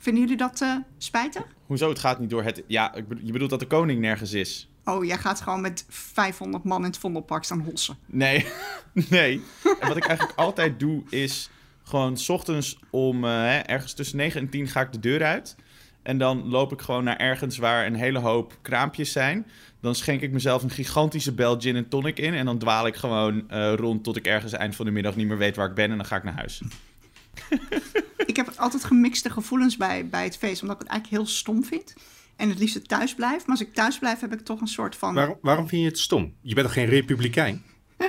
Vinden jullie dat uh, spijtig? Hoezo, het gaat niet door? Het, ja, je bedoelt dat de koning nergens is. Oh, jij gaat gewoon met 500 man in het Vondelpark staan hossen. Nee, nee. En wat ik eigenlijk altijd doe, is gewoon s ochtends om uh, ergens tussen 9 en 10 ga ik de deur uit. En dan loop ik gewoon naar ergens waar een hele hoop kraampjes zijn. Dan schenk ik mezelf een gigantische bel gin en tonic in. En dan dwaal ik gewoon uh, rond tot ik ergens eind van de middag niet meer weet waar ik ben. En dan ga ik naar huis. Ik heb altijd gemixte gevoelens bij, bij het feest, omdat ik het eigenlijk heel stom vind. En het liefst thuis blijf. Maar als ik thuis blijf, heb ik toch een soort van. Waarom, waarom vind je het stom? Je bent toch geen republikein?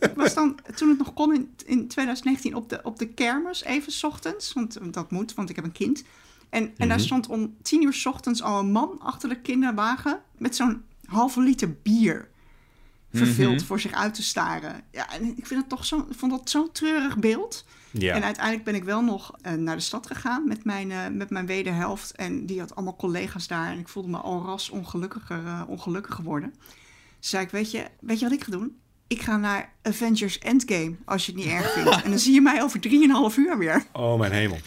ik was dan, toen het nog kon in, in 2019, op de, op de kermis, even s ochtends. Want dat moet, want ik heb een kind. En, en daar mhm. stond om tien uur s ochtends al een man achter de kinderwagen met zo'n halve liter bier verveeld mhm. voor zich uit te staren. Ja, en ik vind het toch zo, vond dat zo'n treurig beeld. Ja. En uiteindelijk ben ik wel nog uh, naar de stad gegaan met mijn, uh, met mijn wederhelft. En die had allemaal collega's daar. En ik voelde me al ras ongelukkiger, uh, ongelukkig geworden. Dus zei ik, weet je, weet je wat ik ga doen? Ik ga naar Avengers Endgame, als je het niet erg vindt. en dan zie je mij over drieënhalf uur weer. Oh, mijn hemel.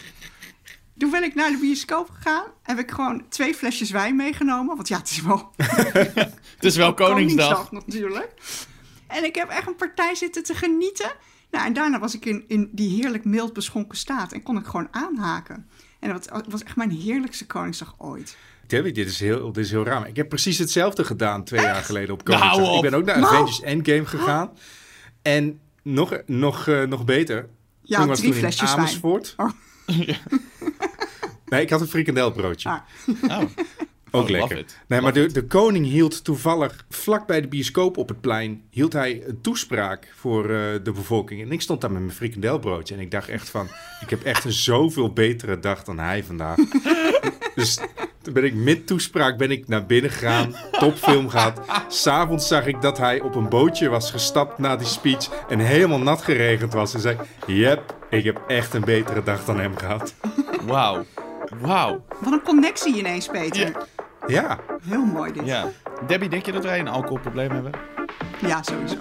Toen ben ik naar de bioscoop gegaan. Heb ik gewoon twee flesjes wijn meegenomen. Want ja, het is wel... het is wel Koningsdag. Koningsdag natuurlijk. En ik heb echt een partij zitten te genieten. Nou, en daarna was ik in, in die heerlijk mild beschonken staat. En kon ik gewoon aanhaken. En dat was echt mijn heerlijkste Koningsdag ooit. Debbie, dit is heel, dit is heel raar. Ik heb precies hetzelfde gedaan twee jaar geleden op Koningsdag. Nou, ik ben ook naar nou. Avengers Endgame gegaan. En nog, nog, uh, nog beter. Ja, toen was drie toen flesjes in Amersfoort. Wijn. Oh. Nee, ik had een frikandelbroodje. Ah. Oh. Ook lekker. Nee, maar de, de koning hield toevallig vlak bij de bioscoop op het plein... hield hij een toespraak voor uh, de bevolking. En ik stond daar met mijn frikandelbroodje. En ik dacht echt van... ik heb echt een zoveel betere dag dan hij vandaag. dus toen ben ik mid toespraak ben ik naar binnen gegaan. Topfilm gehad. S'avonds zag ik dat hij op een bootje was gestapt na die speech... en helemaal nat geregend was. En zei... Yep, ik heb echt een betere dag dan hem gehad. Wauw. Wauw. Wat een connectie ineens, Peter. Ja. Heel mooi dit. Ja. Debbie, denk je dat wij een alcoholprobleem hebben? Ja, sowieso.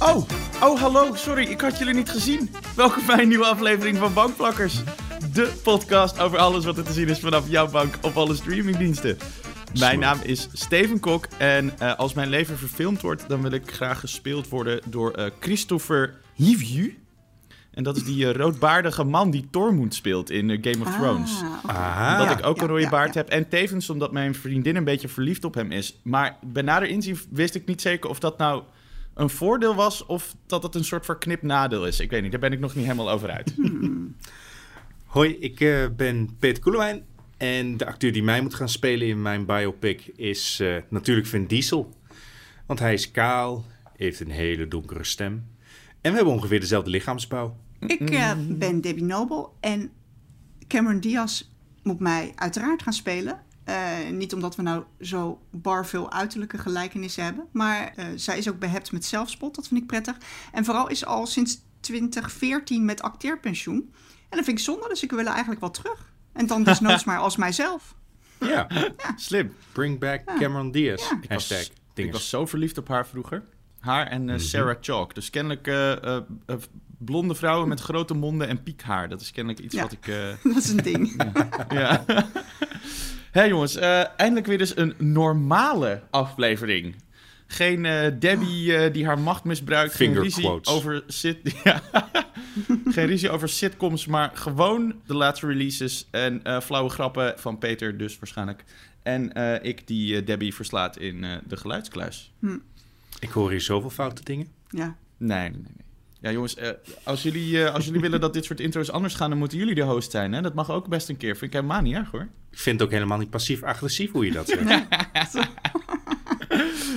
Oh, oh hallo, sorry, ik had jullie niet gezien. Welkom bij een nieuwe aflevering van Bankplakkers. De podcast over alles wat er te zien is vanaf jouw bank op alle streamingdiensten. Mijn naam is Steven Kok en uh, als mijn leven verfilmd wordt, dan wil ik graag gespeeld worden door uh, Christopher Hivju. En dat is die uh, roodbaardige man die Tormund speelt in Game of ah, Thrones. Ah, dat ik ook een rode baard heb. En tevens omdat mijn vriendin een beetje verliefd op hem is. Maar bij nader inzien wist ik niet zeker of dat nou een voordeel was... of dat het een soort verknipt nadeel is. Ik weet niet, daar ben ik nog niet helemaal over uit. Hmm. Hoi, ik ben Peter Koelewijn en de acteur die mij moet gaan spelen in mijn biopic is uh, natuurlijk Vin Diesel. Want hij is kaal, heeft een hele donkere stem. En we hebben ongeveer dezelfde lichaamsbouw. Ik uh, ben Debbie Noble en Cameron Diaz moet mij uiteraard gaan spelen. Uh, niet omdat we nou zo bar veel uiterlijke gelijkenissen hebben. Maar zij is ook behept met zelfspot, dat vind ik prettig. En vooral is al sinds 2014 met acteerpensioen. En dat vind ik zonde, dus ik wil eigenlijk wel terug. En dan desnoods maar als mijzelf. Ja, slim. Bring back Cameron Diaz. Ik, was, ik was zo verliefd op haar vroeger. Haar en uh, Sarah Chalk. Dus kennelijk uh, uh, blonde vrouwen met grote monden en piekhaar. Dat is kennelijk iets wat ik... Dat is een ding. ja. Hé hey, jongens, eindelijk weer dus een normale aflevering. Geen uh, Debbie uh, die haar macht misbruikt. Finger geen ruzie quotes. over sit ja. Geen ruzie over sitcoms, maar gewoon de laatste releases en uh, flauwe grappen van Peter dus waarschijnlijk. En ik die Debbie verslaat in de geluidskluis. Hm. Ik hoor hier zoveel foute dingen. Ja. Nee, nee, nee. Ja, jongens, als, jullie, als jullie willen dat dit soort intro's anders gaan, dan moeten jullie de host zijn. Hè? Dat mag ook best een keer. Vind ik helemaal niet erg hoor. Ik vind het ook helemaal niet passief-agressief hoe je dat zegt.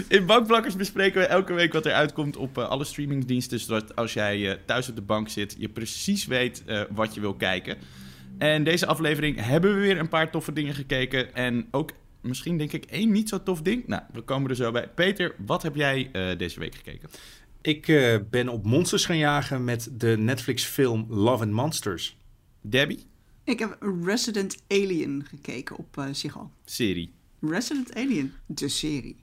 In Bankplakkers bespreken we elke week wat er uitkomt op uh, alle streamingdiensten. Zodat als jij uh, thuis op de bank zit, je precies weet uh, wat je wil kijken. En deze aflevering hebben we weer een paar toffe dingen gekeken. En ook misschien denk ik één niet zo tof ding. Nou, we komen er zo bij. Peter, wat heb jij deze week gekeken? Ik ben op monsters gaan jagen met de Netflix film Love and Monsters. Debbie? Ik heb Resident Alien gekeken op uh, Ziggo. Serie. Resident Alien, de serie.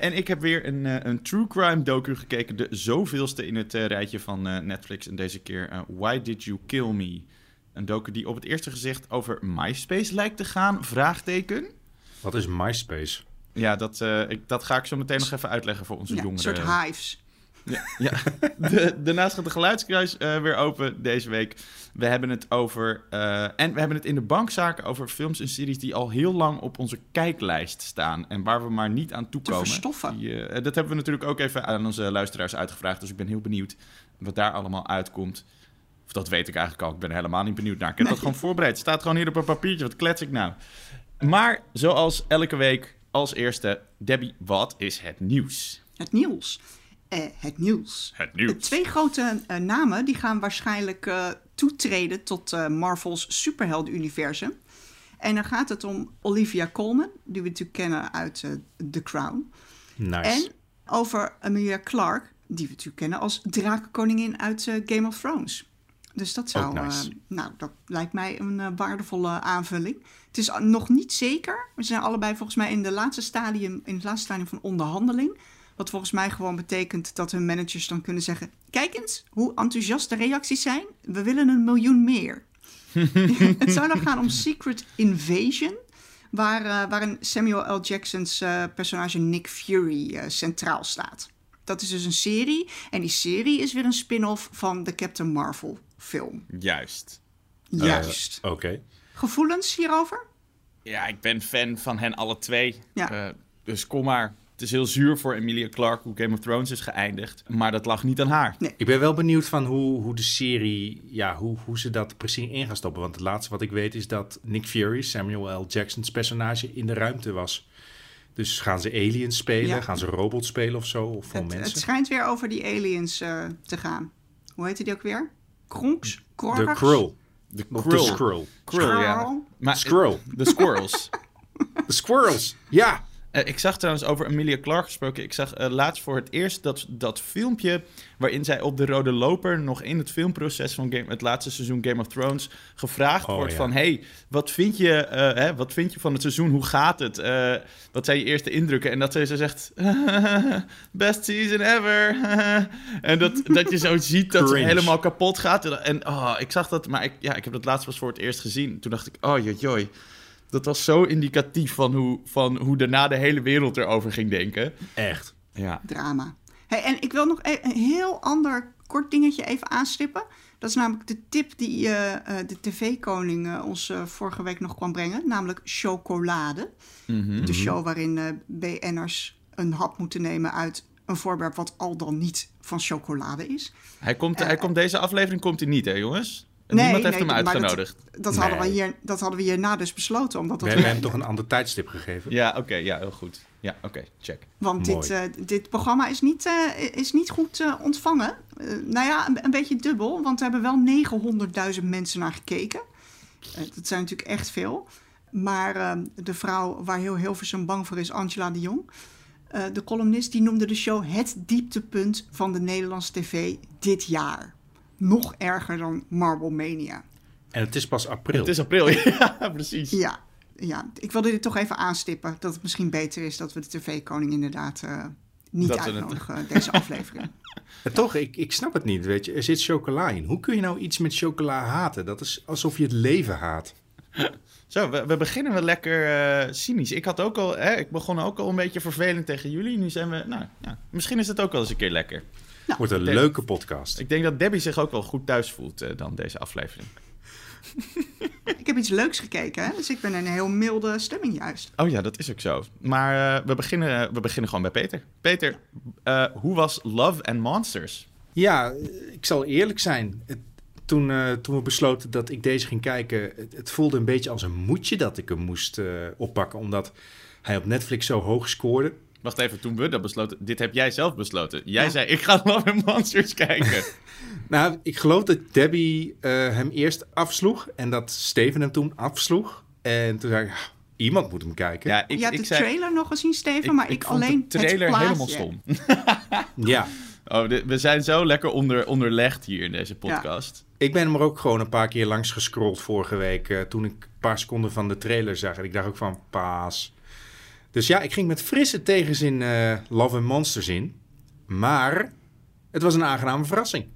En ik heb weer een, uh, een true crime docu gekeken. De zoveelste in het uh, rijtje van Netflix. En deze keer Why Did You Kill Me? Een docu die op het eerste gezicht over MySpace lijkt te gaan. Vraagteken. Wat is MySpace? Ja, dat, ik, dat ga ik zo meteen nog even uitleggen voor onze ja, jongeren. Een soort hives. Ja, ja. De, daarnaast gaat de geluidskruis uh, weer open deze week. We hebben het over. Uh, en we hebben het in de bankzaken over films en series die al heel lang op onze kijklijst staan. En waar we maar niet aan toekomen. Te verstoffen. Die, uh, dat hebben we natuurlijk ook even aan onze luisteraars uitgevraagd. Dus ik ben heel benieuwd wat daar allemaal uitkomt. Of dat weet ik eigenlijk al. Ik ben helemaal niet benieuwd naar. Ik heb dat gewoon voorbereid. Het staat gewoon hier op een papiertje. Wat klets ik nou? Maar zoals elke week als eerste, Debbie, wat is het nieuws? Het nieuws. Uh, het nieuws. Het nieuws. twee grote uh, namen die gaan waarschijnlijk uh, toetreden tot Marvel's superhelden-universum. En dan gaat het om Olivia Colman, die we natuurlijk kennen uit The Crown. Nice. En over Amelia Clark, die we natuurlijk kennen als drakenkoningin uit Game of Thrones. Dus dat zou, nice. nou, dat lijkt mij een waardevolle aanvulling. Het is nog niet zeker. We zijn allebei volgens mij in, de laatste stadium, in het laatste stadium van onderhandeling. Wat volgens mij gewoon betekent dat hun managers dan kunnen zeggen: Kijk eens hoe enthousiast de reacties zijn. We willen een miljoen meer. het zou dan gaan om Secret Invasion. Waar, uh, waarin Samuel L. Jackson's uh, personage Nick Fury uh, centraal staat. Dat is dus een serie. En die serie is weer een spin-off van de Captain Marvel film. Juist. Juist. Oké. Gevoelens hierover? Ja, ik ben fan van hen alle twee. Ja. dus kom maar. Het is heel zuur voor Emilia Clarke hoe Game of Thrones is geëindigd. Maar dat lag niet aan haar. Nee. Ik ben wel benieuwd van hoe, hoe de serie, ja, hoe, hoe ze dat precies in gaan stoppen. Want het laatste wat ik weet is dat Nick Fury, Samuel L. Jackson's personage, in de ruimte was. Dus gaan ze aliens spelen? Gaan ze robots spelen of zo? Of het, mensen? Het schijnt weer over die aliens uh, te gaan. Hoe heet die ook weer? Kronks? De Krull. De Krull. De Skrull. Krull, ja. Maar, Skrull. De Squirrels. De Squirrels, ja. Uh, ik zag trouwens over Emilia Clarke gesproken. Ik zag uh, laatst voor het eerst dat, dat filmpje. waarin zij op de rode loper. nog in het filmproces van game, het laatste seizoen Game of Thrones. gevraagd oh, wordt: ja. van. hey, wat vind, je, uh, hè, wat vind je van het seizoen? Hoe gaat het? wat zijn je eerste indrukken? En dat ze zegt: best season ever. en dat, dat je zo ziet dat ze helemaal kapot gaat. En oh, ik zag dat, maar ik, ja, ik heb dat laatst pas voor het eerst gezien. Toen dacht ik: oh joi dat was zo indicatief van hoe, van hoe daarna de hele wereld erover ging denken. Echt. Ja. Drama. Hey, en ik wil nog e-, een heel ander kort dingetje even aanstippen. Dat is namelijk de tip die uh, de tv-koning uh, ons vorige week nog kwam brengen. Namelijk chocolade. Mm -hmm. De show waarin BN'ers een hap moeten nemen uit een voorwerp wat al dan niet van chocolade is. Hij komt, hij komt deze aflevering komt hij niet, hè jongens? Nee, Niemand heeft hem uitgenodigd. Dat, dat hadden we hier, dat hadden we hierna dus besloten. Omdat we hebben hem toch een ander tijdstip gegeven. Ja, oké. ja, heel goed. Ja, oké. check. Want dit, uh, dit programma is niet, uh, is niet goed uh, ontvangen. nou ja, een, een, beetje dubbel. Want er hebben wel 900.000 mensen naar gekeken. dat zijn natuurlijk echt veel. Maar de vrouw waar heel Hilversum bang voor is, Angela de Jong... de columnist die noemde de show het dieptepunt van de Nederlandse tv dit jaar nog erger dan Marble Mania. En het is pas april. Het is april, ja, precies. Ja, ja, ik wilde dit toch even aanstippen. Dat het misschien beter is dat we de tv-koning inderdaad uh, niet dat uitnodigen, het... deze aflevering. Ja, toch, ik, ik snap het niet, weet je. Er zit chocola in. Hoe kun je nou iets met chocola haten? Dat is alsof je het leven haat. Zo, we, we beginnen wel lekker uh, cynisch. Ik had ook al, hè, ik begon ook al een beetje vervelend tegen jullie. Nu zijn we, nou ja, misschien is het ook wel eens een keer lekker. Nou, Wordt een denk, leuke podcast. Ik denk dat Debbie zich ook wel goed thuis voelt uh, dan deze aflevering. ik heb iets leuks gekeken, hè? dus ik ben in een heel milde stemming juist. Oh ja, dat is ook zo. Maar uh, we, beginnen, we beginnen gewoon bij Peter. Peter, uh, hoe was Love and Monsters? Ja, ik zal eerlijk zijn. Het, toen, uh, toen we besloten dat ik deze ging kijken, het, het, voelde een beetje als een moedje dat ik hem moest oppakken, omdat hij op Netflix zo hoog scoorde. Wacht even, toen we dat besloten... Dit heb jij zelf besloten. Jij zei, ik ga Love and Monsters kijken. nou, ik geloof dat Debbie uh, hem eerst afsloeg en dat Steven hem toen afsloeg. En toen zei ik, iemand moet hem kijken. Ja, ik, je hebt de trailer nog gezien, Steven, maar ik, alleen de trailer helemaal stom. ja. Oh, we zijn zo lekker onder, onderlegd hier in deze podcast. Ik ben hem er ook gewoon een paar keer langs gescrolld vorige week. Uh, toen ik een paar seconden van de trailer zag. En ik dacht ook van, paas. Dus ja, ik ging met frisse tegenzin uh, Love and Monsters in. Maar het was een aangename verrassing.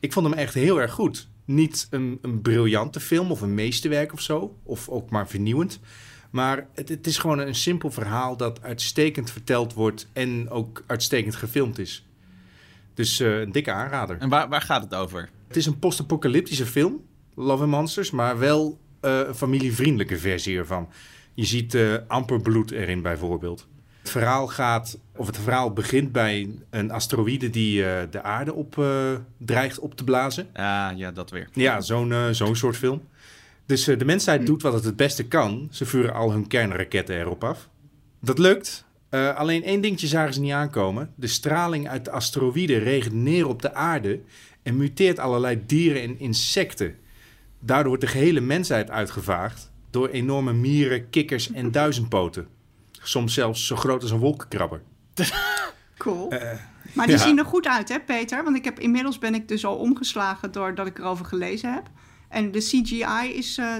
Ik vond hem echt heel erg goed. Niet een, een briljante film of een meesterwerk of zo. Of ook maar vernieuwend. Maar het, het, is gewoon een simpel verhaal dat uitstekend verteld wordt en ook uitstekend gefilmd is. Dus uh, een dikke aanrader. En waar, waar gaat het over? Het is een post-apocalyptische film, Love and Monsters, maar wel uh, een familievriendelijke versie ervan. Je ziet uh, amper bloed erin bijvoorbeeld. Het verhaal gaat, of het verhaal begint bij een asteroïde die uh, de aarde op dreigt op te blazen. Ah, ja, dat weer. Ja, zo'n zo'n soort film. Dus de mensheid hm. doet wat het het beste kan. Ze vuren al hun kernraketten erop af. Dat lukt. alleen één dingetje zagen ze niet aankomen. De straling uit de asteroïde regent neer op de aarde en muteert allerlei dieren en insecten. Daardoor wordt de gehele mensheid uitgevaagd door enorme mieren, kikkers en duizendpoten. Soms zelfs zo groot als een wolkenkrabber. Cool. Uh, maar die zien er goed uit, hè, Peter? Want ik heb, inmiddels ben ik dus al omgeslagen doordat ik erover gelezen heb. En de CGI is, uh,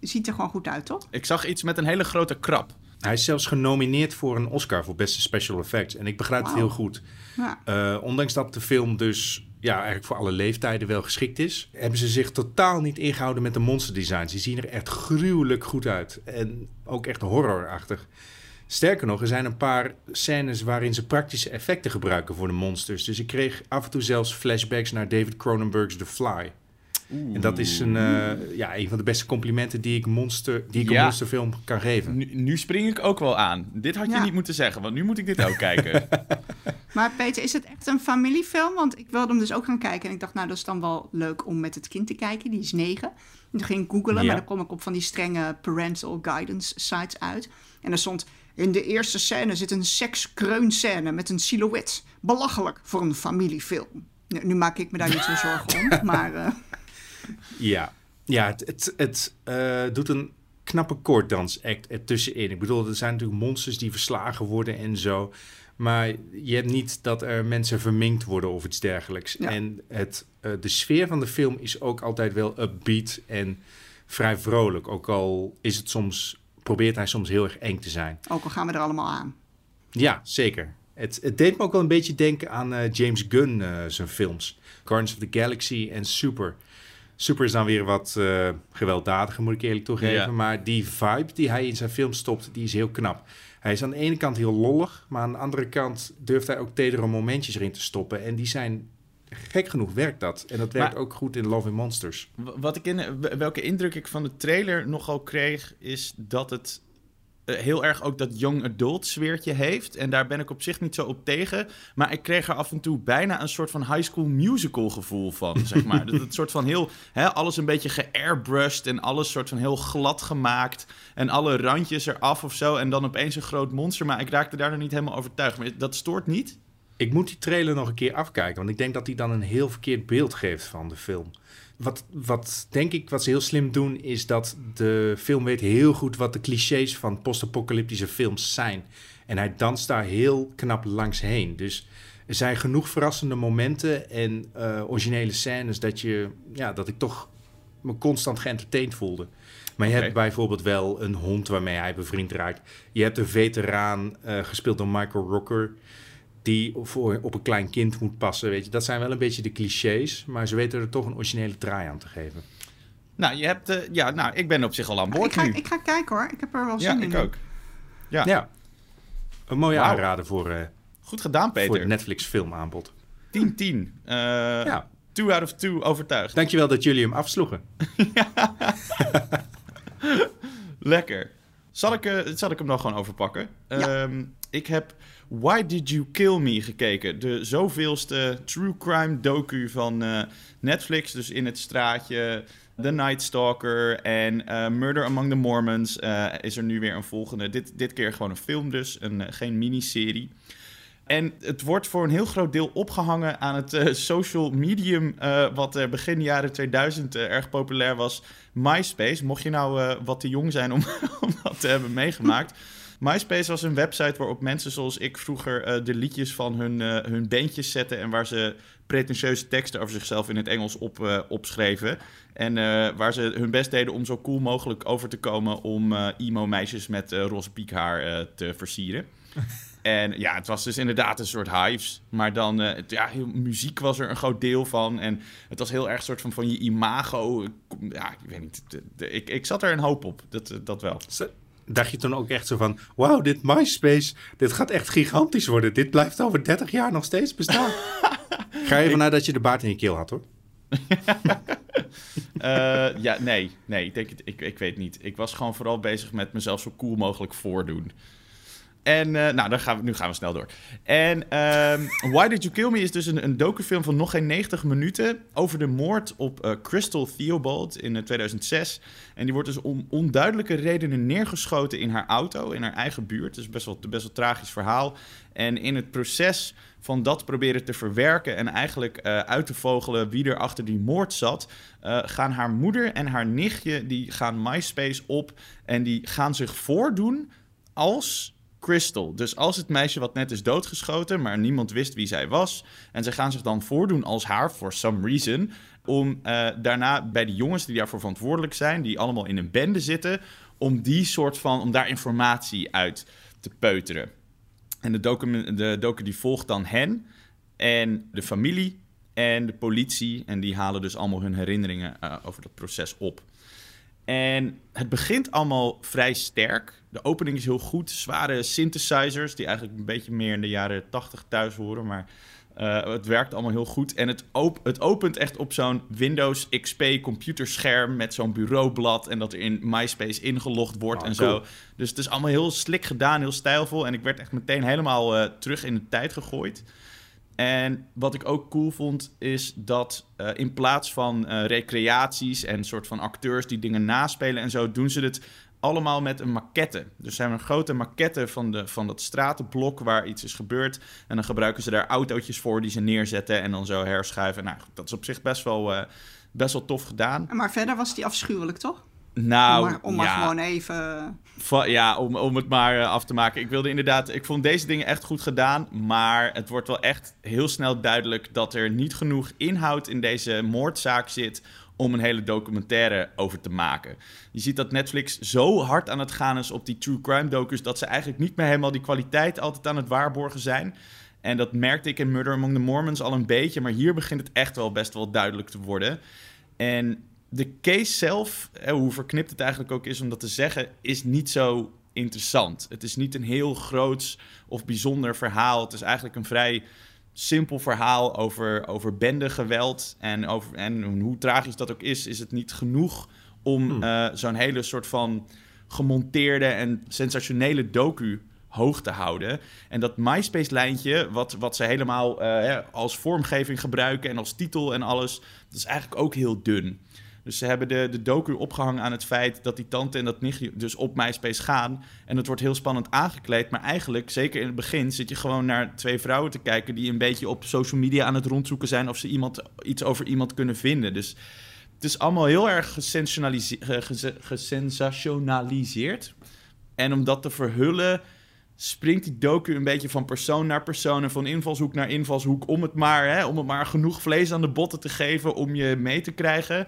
ziet er gewoon goed uit, toch? Ik zag iets met een hele grote krab. Hij is zelfs genomineerd voor een Oscar voor beste special effects. En ik begrijp het heel goed. Ja. Uh, ondanks dat de film dus ja, eigenlijk voor alle leeftijden wel geschikt is, hebben ze zich totaal niet ingehouden met de monsterdesigns. Die zien er echt gruwelijk goed uit. En ook echt horrorachtig. Sterker nog, er zijn een paar scènes waarin ze praktische effecten gebruiken voor de monsters. Dus ik kreeg af en toe zelfs flashbacks naar David Cronenberg's The Fly. En dat is een, uh, ja, een van de beste complimenten die ik, monster, die ik een monsterfilm kan geven. Nu, nu, spring ik ook wel aan. Dit had je niet moeten zeggen, want nu moet ik dit ook kijken. Maar Peter, is het echt een familiefilm? Want ik wilde hem dus ook gaan kijken. En ik dacht, nou, dat is dan wel leuk om met het kind te kijken. Die is negen. En toen ging ik googlen, maar dan kom ik op van die strenge parental guidance sites uit. En er stond, in de eerste scène zit een sekskreun-scène met een silhouet. Belachelijk voor een familiefilm. Nu, nu maak ik me daar niet zo zorgen om, maar... Uh... Ja, ja het, het, het uh, doet een knappe koorddans-act ertussenin. Ik bedoel, er zijn natuurlijk monsters die verslagen worden en zo. Maar je hebt niet dat er mensen verminkt worden of iets dergelijks. En het, uh, de sfeer van de film is ook altijd wel upbeat en vrij vrolijk. Ook al is het soms, probeert hij soms heel erg eng te zijn. Ook al gaan we er allemaal aan. Ja, zeker. Het, het deed me ook wel een beetje denken aan uh, James Gunn, uh, zijn films. Guardians of the Galaxy en Super. Super is dan weer wat uh, gewelddadiger, moet ik eerlijk toegeven. Maar die vibe die hij in zijn film stopt, die is heel knap. Hij is aan de ene kant heel lollig, maar aan de andere kant durft hij ook tedere momentjes erin te stoppen. En die zijn gek genoeg werkt dat. En dat werkt ook goed in Love and Monsters. Wat ik in, welke indruk ik van de trailer nogal kreeg, is dat het heel erg ook dat young adult sfeertje heeft. En daar ben ik op zich niet zo op tegen. Maar ik kreeg er af en toe bijna een soort van high school musical gevoel van, zeg maar. dat het soort van heel, hè, alles een beetje geairbrushed en alles soort van heel glad gemaakt. En alle randjes eraf of zo. En dan opeens een groot monster. Maar ik raakte daar nog niet helemaal overtuigd. Maar dat stoort niet? Ik moet die trailer nog een keer afkijken. Want ik denk dat hij dan een heel verkeerd beeld geeft van de film. Wat, wat denk ik, wat ze heel slim doen, is dat de film weet heel goed wat de clichés van post-apocalyptische films zijn. En hij danst daar heel knap langs heen. Dus er zijn genoeg verrassende momenten en uh, originele scènes dat, je, ja, dat ik toch me constant geëntertained voelde. Maar je hebt bijvoorbeeld wel een hond waarmee hij bevriend raakt. Je hebt een veteraan, uh, gespeeld door Michael Rocker die voor, op een klein kind moet passen. Weet je. Dat zijn wel een beetje de clichés, maar ze weten er toch een originele draai aan te geven. Nou, je hebt, uh, ja, nou, ik ben op zich al aan boord ik ga, nu. Ik ga kijken hoor, ik heb er wel zin in. Ja, ik ook. Ja. ja. Een mooie wow. aanrader voor, uh, Goed gedaan, Peter. voor het Netflix filmaanbod. 10-10. Uh, ja. Two out of two overtuigd. Dankjewel dat jullie hem afsloegen. Lekker. Zal ik, uh, zal ik hem dan gewoon overpakken? Ehm, ik heb Why Did You Kill Me gekeken. De zoveelste true crime docu van uh, Netflix. Dus in het straatje, The Night Stalker en uh, Murder Among the Mormons is er nu weer een volgende. Dit, dit keer gewoon een film dus, een, geen miniserie. En het wordt voor een heel groot deel opgehangen aan het social medium... Wat uh, begin jaren 2000 erg populair was, MySpace. Mocht je nou wat te jong zijn om, om dat te hebben meegemaakt... MySpace was een website waarop mensen zoals ik vroeger de liedjes van hun, hun bandjes zetten... en waar ze pretentieuze teksten over zichzelf in het Engels op, opschreven. En waar ze hun best deden om zo cool mogelijk over te komen... om emo-meisjes met roze piekhaar te versieren. En ja, het was dus inderdaad een soort hives. Maar dan, uh, ja, muziek was er een groot deel van. En het was heel erg soort van, van je imago. Ja, ik weet niet. ik, ik zat er een hoop op, dat, dat wel. Dacht je toen ook echt zo van, wauw, dit MySpace, dit gaat echt gigantisch worden. Dit blijft over 30 jaar nog steeds bestaan. Ga even naar dat je de baard in je keel had, hoor. uh, ja, nee, nee, ik, denk het, ik, ik weet niet. Ik was gewoon vooral bezig met mezelf zo cool mogelijk voordoen. En uh, nou, dan gaan we, nu gaan we snel door. En um, Why Did You Kill Me is dus een, een docufilm van nog geen 90 minuten over de moord op uh, Crystal Theobald in 2006. Eh, en die wordt dus om onduidelijke redenen neergeschoten in haar auto, in haar eigen buurt. Dus best wel, best wel tragisch verhaal. En in het proces van dat proberen te verwerken en eigenlijk uit te vogelen wie er achter die moord zat, gaan haar moeder en haar nichtje die gaan MySpace op en die gaan zich voordoen als Crystal. Dus als het meisje wat net is doodgeschoten, maar niemand wist wie zij was. En ze gaan zich dan voordoen als haar, for some reason. Om uh, daarna bij de jongens die daarvoor verantwoordelijk zijn, die allemaal in een bende zitten, om die soort van, om daar informatie uit te peuteren. En de docu, de die volgt dan hen en de familie en de politie. En die halen dus allemaal hun herinneringen uh, over dat proces op. En het begint allemaal vrij sterk. De opening is heel goed. Zware synthesizers, die eigenlijk een beetje meer in de jaren 80 thuis horen. Maar uh, het werkt allemaal heel goed. En het, op het opent echt op zo'n Windows XP computerscherm met zo'n bureaublad. En dat er in MySpace ingelogd wordt oh, en zo. Dus het is allemaal heel slik gedaan, heel stijlvol. En ik werd echt meteen helemaal uh, terug in de tijd gegooid. En wat ik ook cool vond, is dat uh, in plaats van uh, recreaties en soort van acteurs die dingen naspelen en zo, doen ze het allemaal met een maquette. Dus ze hebben een grote maquette van, de, van dat stratenblok waar iets is gebeurd. En dan gebruiken ze daar autootjes voor die ze neerzetten en dan zo herschuiven. Nou, dat is op zich best wel, uh, best wel tof gedaan. Maar verder was die afschuwelijk, toch? Nou, om maar, gewoon even. ja, om, om het maar eh, af te maken. Ik wilde inderdaad. Ik vond deze dingen echt goed gedaan. Maar het wordt wel echt heel snel duidelijk dat er niet genoeg inhoud in deze moordzaak zit. om een hele documentaire over te maken. Je ziet dat Netflix zo hard aan het gaan is op die true crime docus. dat ze eigenlijk niet meer helemaal die kwaliteit altijd aan het waarborgen zijn. En dat merkte ik in Murder Among the Mormons al een beetje. Maar hier begint het echt wel best wel duidelijk te worden. En de case zelf, hoe verknipt het eigenlijk ook is om dat te zeggen, is niet zo interessant. Het is niet een heel groot of bijzonder verhaal. Het is eigenlijk een vrij simpel verhaal over, over bendegeweld. En, over, en hoe tragisch dat ook is, is het niet genoeg om hmm. uh, zo'n hele soort van gemonteerde en sensationele docu hoog te houden. En dat MySpace-lijntje, wat, wat ze helemaal uh, als vormgeving gebruiken en als titel en alles, dat is eigenlijk ook heel dun. Dus ze hebben de, de docu opgehangen aan het feit dat die tante en dat nichtje dus op MySpace gaan. En het wordt heel spannend aangekleed. Maar eigenlijk, zeker in het begin, zit je gewoon naar twee vrouwen te kijken... die een beetje op social media aan het rondzoeken zijn... of ze iemand, iets over iemand kunnen vinden. Dus het is allemaal heel erg gesensationaliseerd. En om dat te verhullen springt die docu een beetje van persoon naar persoon en van invalshoek naar invalshoek om het maar, hè, om het maar genoeg vlees aan de botten te geven om je mee te krijgen.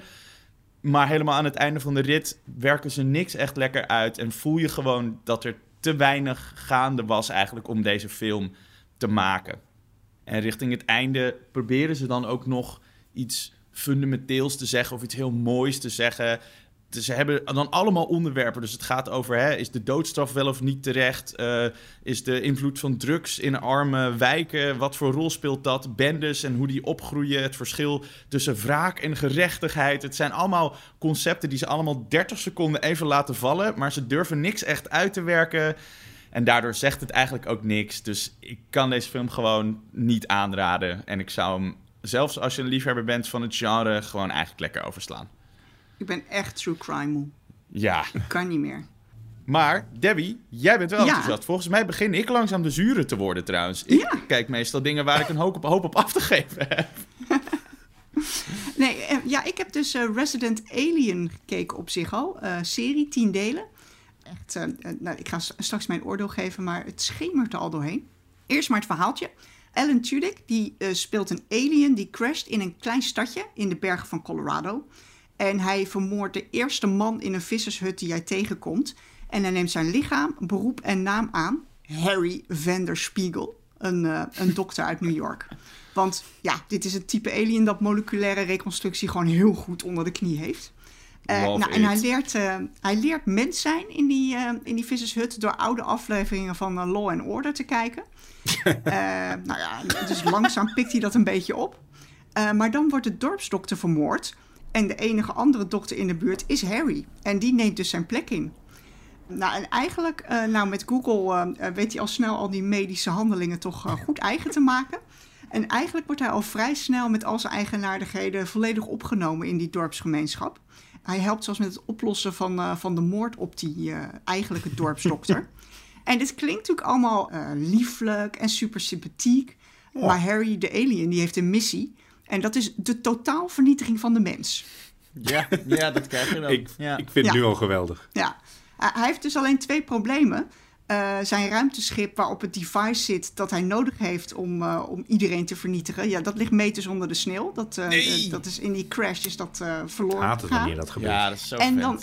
Maar helemaal aan het einde van de rit werken ze niks echt lekker uit. En voel je gewoon dat er te weinig gaande was eigenlijk om deze film te maken. En richting het einde proberen ze dan ook nog iets fundamenteels te zeggen of iets heel moois te zeggen. Ze hebben dan allemaal onderwerpen. Dus het gaat over: hè, is de doodstraf wel of niet terecht? Uh, is de invloed van drugs in arme wijken? Wat voor rol speelt dat? Bendes en hoe die opgroeien. Het verschil tussen wraak en gerechtigheid. Het zijn allemaal concepten die ze allemaal 30 seconden even laten vallen. Maar ze durven niks echt uit te werken. En daardoor zegt het eigenlijk ook niks. Dus ik kan deze film gewoon niet aanraden. En ik zou hem, zelfs als je een liefhebber bent van het genre, gewoon eigenlijk lekker overslaan. Ik ben echt true crime moe. Ja. Ik kan niet meer. Maar Debbie, jij bent wel ja. enthousiast. Volgens mij begin ik langzaam de zure te worden trouwens. Ik ja. kijk meestal dingen waar ik een hoop op, hoop op af te geven heb. nee, eh, ja, ik heb dus uh, Resident Alien gekeken op zich al. Uh, serie, tien delen. Echt, nou, ik ga straks mijn oordeel geven, maar het schemert er al doorheen. Eerst maar het verhaaltje. Alan Tudyk die speelt een alien die crasht in een klein stadje in de bergen van Colorado. En hij vermoordt de eerste man in een vissershut die hij tegenkomt. En hij neemt zijn lichaam, beroep en naam aan. Harry Vanderspiegel, een, uh, een dokter uit New York. Want ja, dit is een type alien dat moleculaire reconstructie gewoon heel goed onder de knie heeft. Uh, nou, en hij leert, uh, hij leert mens zijn in die, uh, in die vissershut door oude afleveringen van Law and Order te kijken. nou ja, dus langzaam pikt hij dat een beetje op. maar dan wordt de dorpsdokter vermoord. En de enige andere dokter in de buurt is Harry. En die neemt dus zijn plek in. Nou, en eigenlijk, uh, nou met Google uh, weet hij al snel al die medische handelingen toch uh, goed eigen te maken. En eigenlijk wordt hij al vrij snel met al zijn eigenaardigheden volledig opgenomen in die dorpsgemeenschap. Hij helpt zelfs met het oplossen van, van de moord op die eigenlijke dorpsdokter. en dit klinkt natuurlijk allemaal lieflijk en super sympathiek. Maar Harry, de alien, die heeft een missie. En dat is de totaalvernietiging van de mens. Ja, ja dat krijg je dan. ik, ja. ik vind het nu al geweldig. Ja, hij heeft dus alleen twee problemen. Uh, zijn ruimteschip waarop het device zit dat hij nodig heeft om, uh, om iedereen te vernietigen. Ja, dat ligt meters onder de sneeuw. Dat, uh, nee. dat is in die crash is dat verloren Haat het wanneer dat gebeurt. Ja, dat is zo en dan,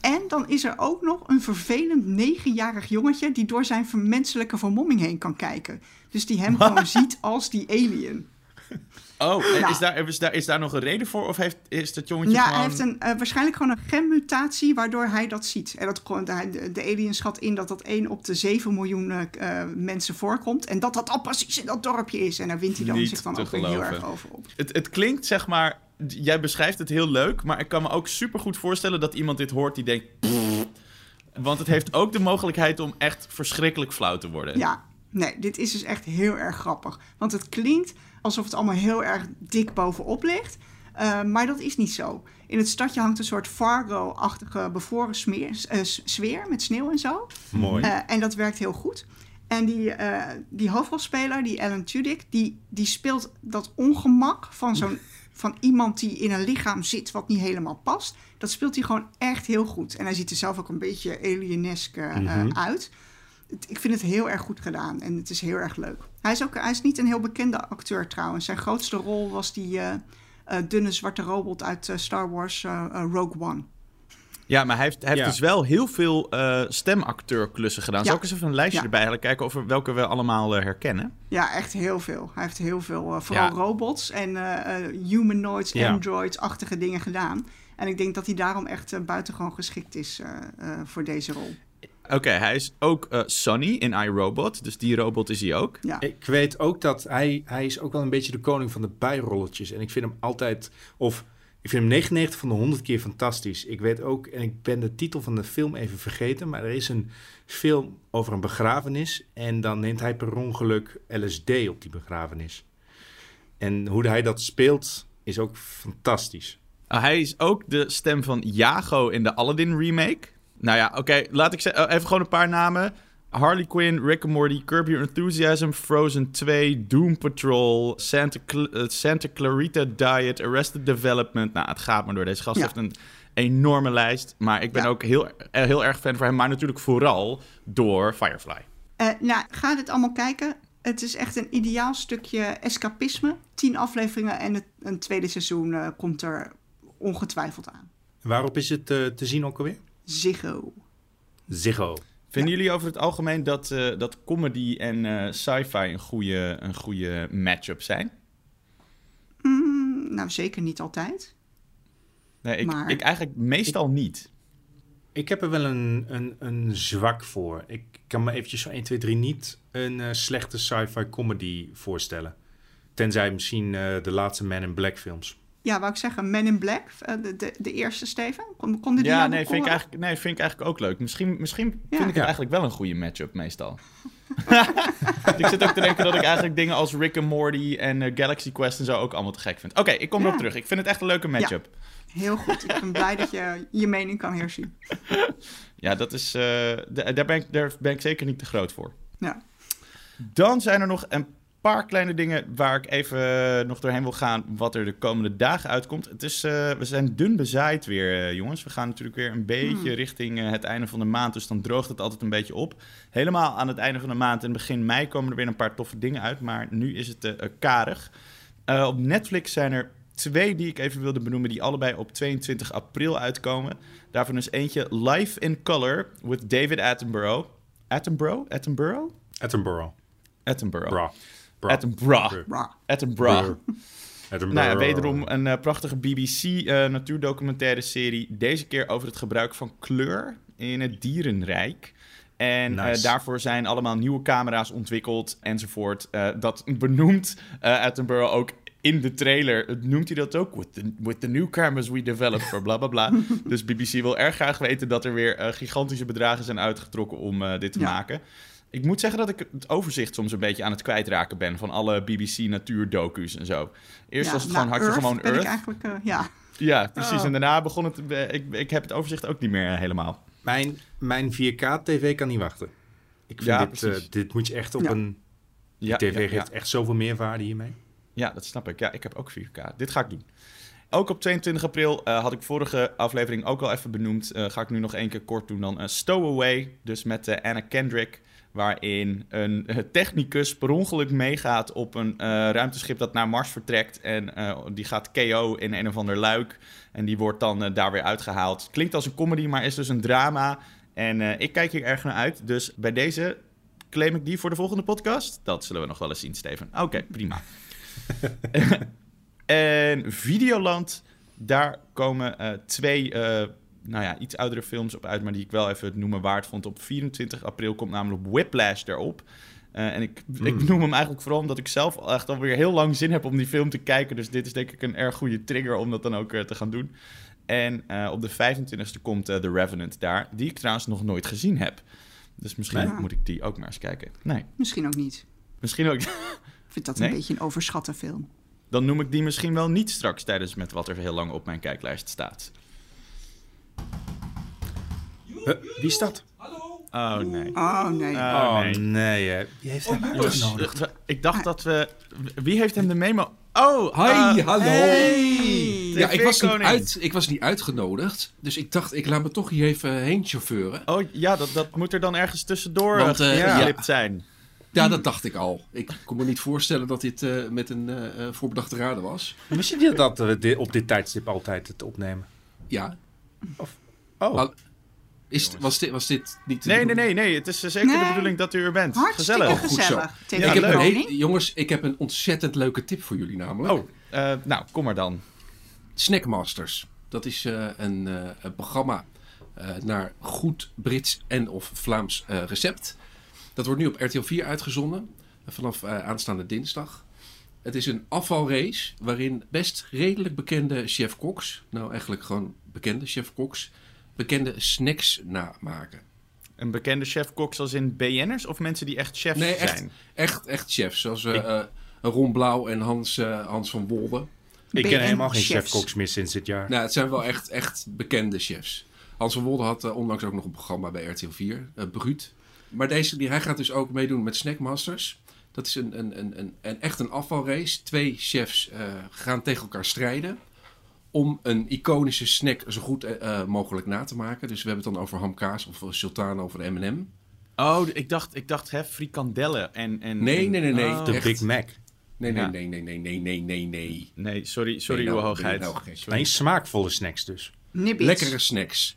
en dan is er ook nog een vervelend negenjarig jongetje die door zijn menselijke vermomming heen kan kijken. Dus die hem gewoon ziet als die alien. Oh, nou, is, daar, is, daar, is daar nog een reden voor? Of heeft, is dat jongetje ja, gewoon... hij heeft een, uh, waarschijnlijk gewoon een genmutatie waardoor hij dat ziet. En dat, de, de alien schat in dat dat 1 op de 7 miljoen uh, mensen voorkomt. En dat dat al precies in dat dorpje is. En daar wint hij dan Niet zich dan ook heel erg over op. Het, het klinkt zeg maar... Jij beschrijft het heel leuk, maar ik kan me ook super goed voorstellen dat iemand dit hoort die denkt... Want het heeft ook de mogelijkheid om echt verschrikkelijk flauw te worden. Ja, nee, dit is dus echt heel erg grappig. Want het klinkt alsof het allemaal heel erg dik bovenop ligt. Uh, maar dat is niet zo. In het stadje hangt een soort Fargo-achtige bevroren smeer, uh, sfeer met sneeuw en zo. Mooi. Uh, en dat werkt heel goed. En die, die hoofdrolspeler, die Alan Tudyk, die, die speelt dat ongemak van, zo'n, van iemand die in een lichaam zit wat niet helemaal past. Dat speelt hij gewoon echt heel goed. En hij ziet er zelf ook een beetje alienesk mm-hmm. uit ik vind het heel erg goed gedaan en het is heel erg leuk. Hij is, ook, hij is niet een heel bekende acteur trouwens. Zijn grootste rol was die uh, uh, dunne zwarte robot uit uh, Star Wars Rogue One. Ja, maar hij heeft, hij heeft dus wel heel veel stemacteurklussen gedaan. Ja. Zal ik eens even een lijstje ja. erbij halen, kijken we, welke we allemaal herkennen? Ja, echt heel veel. Hij heeft heel veel, vooral robots en humanoids, androids-achtige dingen gedaan. En ik denk dat hij daarom echt buitengewoon geschikt is voor deze rol. Oké, hij is ook uh, Sonny in iRobot. Dus die robot is hij ook. Ja. Ik weet ook dat hij, hij is ook wel een beetje de koning van de bijrolletjes. En ik vind hem altijd... Of ik vind hem 99 van de 100 keer fantastisch. Ik weet ook, en ik ben de titel van de film even vergeten... maar er is een film over een begrafenis... en dan neemt hij per ongeluk LSD op die begrafenis. En hoe hij dat speelt is ook fantastisch. Uh, hij is ook de stem van Jago in de Aladdin remake... Nou ja, oké. laat ik zeggen. Even gewoon een paar namen. Harley Quinn, Rick and Morty, Curb Your Enthusiasm, Frozen 2, Doom Patrol, Santa, Cl uh, Santa Clarita Diet, Arrested Development. Nou, het gaat maar door. Deze gast heeft een enorme lijst. Maar ik ben ook heel, eh, heel erg fan van hem. Maar natuurlijk vooral door Firefly. Uh, nou, ga dit allemaal kijken. Het is echt een ideaal stukje escapisme. Tien afleveringen en het, een tweede seizoen uh, komt er ongetwijfeld aan. Waarop is het te zien ook alweer? Ziggo. Ziggo. Vinden jullie over het algemeen dat, uh, dat comedy en uh, sci-fi een goede, een goede match-up zijn? Mm, nou, zeker niet altijd. Nee, ik, ik eigenlijk meestal niet. Ik heb er wel een, een, een zwak voor. Ik kan me eventjes zo 1, 2, 3 niet een uh, slechte sci-fi comedy voorstellen. Tenzij misschien uh, de laatste Man in Black films. Ja, wou ik zeggen, Men in Black, uh, de, de, de, eerste Steven. Kon, kon die ja, nee vind, ik eigenlijk, nee, vind ik eigenlijk ook leuk. Misschien, misschien vind ik het eigenlijk wel een goede matchup meestal. ik zit ook te denken dat ik eigenlijk dingen als Rick and Morty en uh, Galaxy Quest en zo ook allemaal te gek vind. Oké, ik kom erop terug. Ik vind het echt een leuke matchup. Heel goed. Ik ben blij dat je je mening kan herzien. Ja, dat is, uh, daar, ben ik, daar ben ik zeker niet te groot voor. Ja. Dan zijn er nog een paar kleine dingen waar ik even nog doorheen wil gaan. Wat er de komende dagen uitkomt. Het is, uh, we zijn dun bezaaid weer, uh, jongens. We gaan natuurlijk weer een beetje hmm. richting uh, het einde van de maand. Dus dan droogt het altijd een beetje op. Helemaal aan het einde van de maand en begin mei komen er weer een paar toffe dingen uit. Maar nu is het karig. op Netflix zijn er twee die ik even wilde benoemen, die allebei op 22 april uitkomen. Daarvan is eentje Life in Color with David Attenborough. Attenborough? Attenborough? Attenborough. Attenborough. Bra. Attenborough. Attenborough. Nou ja, wederom een uh, prachtige BBC uh, eh, natuurdocumentaire serie. Deze keer over het gebruik van kleur in het dierenrijk. En uh, daarvoor zijn allemaal nieuwe camera's ontwikkeld enzovoort. dat benoemt Attenborough ook in de trailer noemt hij dat ook. With the, with the new cameras we developed for bla bla bla. dus BBC wil erg graag weten dat er weer uh, gigantische bedragen zijn uitgetrokken om uh, dit te maken. Ik moet zeggen dat ik het overzicht soms een beetje aan het kwijtraken ben van alle BBC natuurdocu's en zo. Eerst was het gewoon had je gewoon Earth. eigenlijk, uh, ja. ja, precies. Oh. En daarna begon het. ik, ik heb het overzicht ook niet meer helemaal. Mijn, mijn 4K-TV kan niet wachten. Ik vind ja, dit, dit moet je echt op een. Die TV geeft echt zoveel meerwaarde hiermee. Ja, dat snap ik. Ja, ik heb ook 4K. Dit ga ik doen. Ook op 22 april uh, had ik vorige aflevering ook al even benoemd. Uh, ga ik nu nog één keer kort doen dan. Uh, Stowaway, dus met uh, Anna Kendrick. Waarin een technicus per ongeluk meegaat op een ruimteschip dat naar Mars vertrekt. En die gaat KO in een of ander luik. En die wordt dan daar weer uitgehaald. Klinkt als een comedy, maar is dus een drama. En ik kijk hier erg naar uit. Dus bij deze claim ik die voor de volgende podcast. Dat zullen we nog wel eens zien, Steven. Oké, prima. en Videoland, daar komen twee, nou ja, iets oudere films op uit, maar die ik wel even het noemen waard vond. Op 24 april komt namelijk Whiplash erop. Uh, en ik, ik hmm. noem hem eigenlijk vooral omdat ik zelf echt alweer heel lang zin heb om die film te kijken. Dus dit is denk ik een erg goede trigger om dat dan ook te gaan doen. En op de 25e komt The Revenant daar, die ik trouwens nog nooit gezien heb. Dus misschien moet ik die ook maar eens kijken. Nee. Misschien ook niet. Misschien ook vind dat een beetje een overschatte film. Dan noem ik die misschien wel niet straks tijdens met wat er heel lang op mijn kijklijst staat. Wie is dat? Oh nee. Oh nee. Oh, oh nee. Wie heeft hem oh, uitgenodigd? ik dacht dat we... Wie heeft hem de memo... Oh, hi, uh, hallo. Hey, ja, ik was, niet uit, ik was niet uitgenodigd, dus ik dacht, ik laat me toch hier even heen chauffeuren. Oh ja, dat, dat moet er dan ergens tussendoor Want, uh, ja. zijn. Ja, dat dacht ik al. Ik kon me niet voorstellen dat dit uh, met een uh, voorbedachte raden was. Wist je dat we op dit tijdstip altijd het opnemen? Ja. Of, oh. is, was, dit, was dit niet... Nee, nee, nee, nee. Het is zeker nee. de bedoeling dat u er bent. Hartstikke gezellig. Oh, goed zo. Ja, ik heb een, jongens, ik heb een ontzettend leuke tip voor jullie namelijk. Oh, uh, nou, kom maar dan. Snackmasters. Dat is een, een, programma naar goed Brits en of Vlaams recept. Dat wordt nu op RTL 4 uitgezonden. Vanaf uh, aanstaande dinsdag. Het is een afvalrace waarin best redelijk bekende chef-koks, nou eigenlijk gewoon bekende chef-koks, bekende snacks namaken. Een bekende chef-koks als in BN'ers of mensen die echt chefs nee, echt, zijn? Echt, echt chefs, zoals uh, Ron Blauw en Hans, uh, Hans van Wolde. Ik ken helemaal geen chef-koks meer sinds dit jaar. Nou, het zijn wel echt, echt bekende chefs. Hans van Wolde had onlangs ook nog een programma bij RTL 4, uh, Bruut. Maar deze, die, hij gaat dus ook meedoen met Snackmasters. Dat is een, een, een, een, echt een afvalrace. Twee chefs uh, gaan tegen elkaar strijden. Om een iconische snack zo goed uh, mogelijk na te maken. Dus we hebben het dan over hamkaas of Sultan, over M&M. Oh, ik dacht, ik dacht hè, frikandellen en... en nee, nee, nee, nee. Oh. De Big Mac. Nee, nee, nee, nee, nee, nee, nee, nee, nee. Nee, sorry, sorry, nee, nou, hoogheid. Nou nee, smaakvolle snacks dus. Nibbies. Lekkere snacks.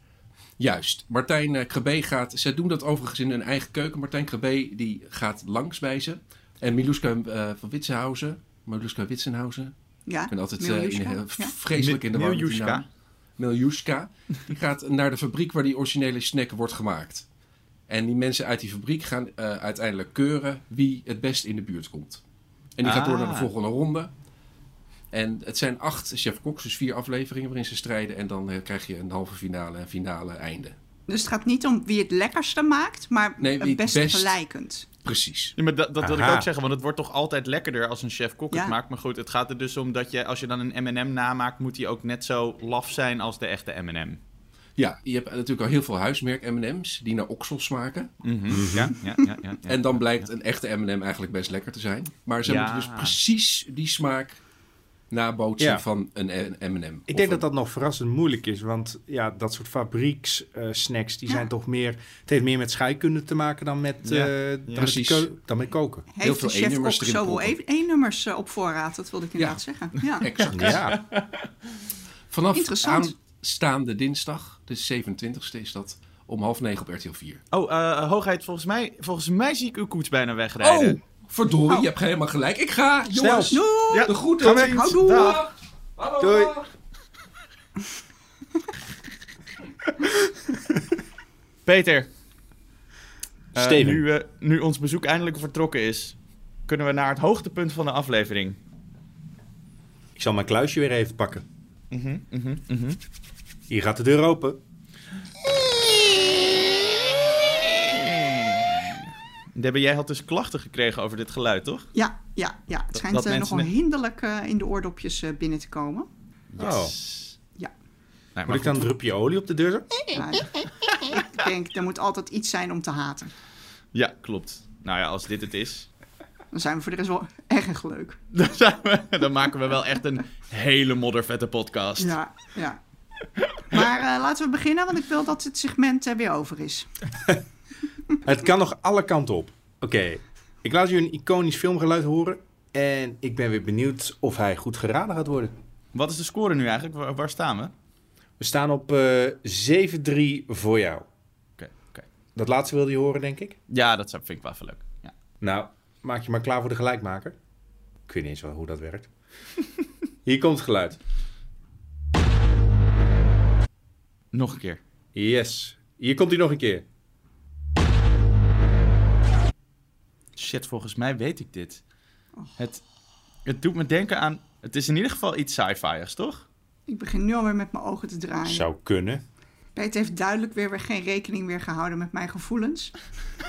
Juist. Martijn Krebé gaat... Ze doen dat overigens in hun eigen keuken. Martijn Krebé, die gaat langs bij ze. En Miluska uh, van Witsenhausen. Miluska Witsenhausen. Ja, Ik ben altijd uh, in, vreselijk in de war. Miljuska. Miljuska, die gaat naar de fabriek waar die originele snack wordt gemaakt. En die mensen uit die fabriek gaan uh, uiteindelijk keuren wie het best in de buurt komt. En die gaat door naar de ah. volgende ronde. En het zijn acht chef Cox, dus vier afleveringen waarin ze strijden. En dan uh, krijg je een halve finale en finale einde. Dus het gaat niet om wie het lekkerste maakt, maar nee, het best, best gelijkend. Precies. Ja, maar dat, dat wil ik ook zeggen, want het wordt toch altijd lekkerder als een chef-kok het maakt. Maar goed, het gaat er dus om dat je, als je dan een M&M namaakt, moet die ook net zo laf zijn als de echte M&M. Ja, je hebt natuurlijk al heel veel huismerk M&M's die naar oksel smaken. Mhm. ja, ja, ja, ja, En dan blijkt een echte M&M eigenlijk best lekker te zijn. Maar ze moeten dus precies die smaak nabootsen van een M&M. Ik denk dat dat nog verrassend moeilijk is, want ja, dat soort fabriekssnacks, uh, die zijn toch meer, het heeft meer met scheikunde te maken dan met, ja. Uh, Precies. dan met koken. Heeft Heel veel chef erin zoveel één-nummers uh, op voorraad, dat wilde ik inderdaad zeggen. Ja, exact. Ja. Vanaf aanstaande dinsdag, de 27e is dat, om half negen op RTL 4. Oh, uh, hoogheid, volgens mij, volgens mij zie ik uw koets bijna wegrijden. Oh! Verdorie, oh. je hebt helemaal gelijk. Ik ga, jongens. Doei. Ja. De groeten. Ga Houdoe. Dag. Doei. Peter. Uh, nu, uh, nu ons bezoek eindelijk vertrokken is, kunnen we naar het hoogtepunt van de aflevering. Ik zal mijn kluisje weer even pakken. Mm -hmm, mm Hier gaat de deur open. Debbie, jij had dus klachten gekregen over dit geluid, toch? Ja, ja, ja. het schijnt uh, nogal hinderlijk uh, in de oordopjes uh, binnen te komen. Oh. Ja. Nee, Moet ik dan een drupje olie op de deur Ja, ik denk, er moet altijd iets zijn om te haten. Ja, klopt. Nou ja, als dit het is... Dan zijn we voor de rest wel erg leuk. Dan, zijn we, dan maken we wel echt een hele moddervette podcast. Ja, ja. Maar laten we beginnen, want ik wil dat het segment weer over is. Het kan nog alle kanten op. Oké, ik laat u een iconisch filmgeluid horen. En ik ben weer benieuwd of hij goed geraden gaat worden. Wat is de score nu eigenlijk? Waar, staan we? We staan op uh, 7-3 voor jou. Oké, oké. Dat laatste wilde je horen, denk ik? Ja, dat vind ik wel even leuk. Ja. Nou, maak je maar klaar voor de gelijkmaker. Ik weet niet eens wel hoe dat werkt. Hier komt het geluid. Nog een keer. Yes. Hier komt hij nog een keer. Shit, volgens mij weet ik dit. Het, het doet me denken aan... Het is in ieder geval iets sci-fi'ers, toch? Ik begin nu alweer met mijn ogen te draaien. Zou kunnen. Peter heeft duidelijk weer, weer geen rekening meer gehouden met mijn gevoelens.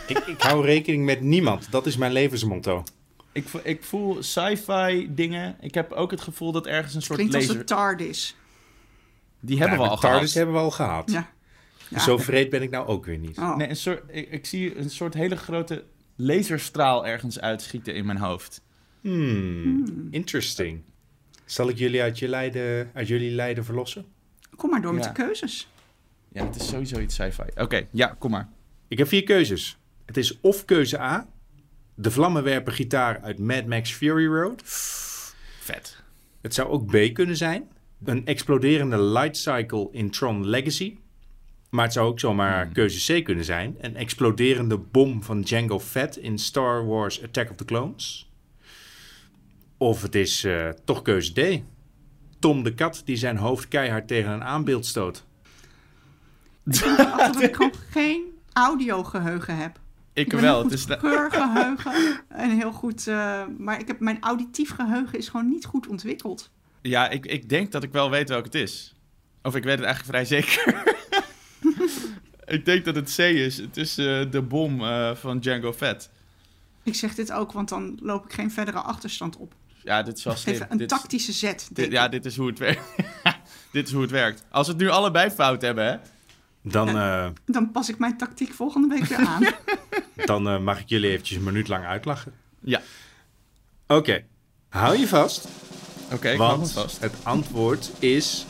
ik, ik hou rekening met niemand. Dat is mijn levensmotto. Ik, ik voel sci-fi dingen. Ik heb ook het gevoel dat ergens een soort Klinkt laser... als een TARDIS. Die hebben we al gehad. TARDIS hebben we al gehad. Ja. ja. Zo vreed ben ik nou ook weer niet. Oh. Nee, een soort, ik, ik, zie een soort hele grote laserstraal ergens uitschieten in mijn hoofd. Hmm, interesting. Zal ik jullie uit, je lijden, uit jullie lijden verlossen? Kom maar door met de keuzes. Ja, het is sowieso iets sci-fi. Oké, ja, kom maar. Ik heb vier keuzes. Het is of keuze A, de vlammenwerper gitaar uit Mad Max Fury Road. Vet. Het zou ook B kunnen zijn. Een exploderende light cycle in Tron Legacy. Maar het zou ook zomaar hmm. keuze C kunnen zijn. Een exploderende bom van Django Fett in Star Wars Attack of the Clones. Of het is uh, toch keuze D. Tom de kat die zijn hoofd keihard tegen een aanbeeld stoot. dat ik gewoon geen audiogeheugen heb. Ik, ik wel. Het is geheugen en heel goed. Uh, maar ik heb, mijn auditief geheugen is gewoon niet goed ontwikkeld. Ja, ik, ik denk dat ik wel weet welke het is. Of ik weet het eigenlijk vrij zeker. ik denk dat het C is. Het is uh, de bom uh, van Django Fett. Ik zeg dit ook, want dan loop ik geen verdere achterstand op. Ja, dit is wel slim. Even een dit tactische zet. Dit, ja, dit is hoe het werkt. dit is hoe het werkt. Als we het nu allebei fout hebben, hè? Dan, uh, dan pas ik mijn tactiek volgende week weer aan. dan mag ik jullie eventjes een minuut lang uitlachen. Ja. Oké, hou je vast. Oké, okay, want vast. het antwoord is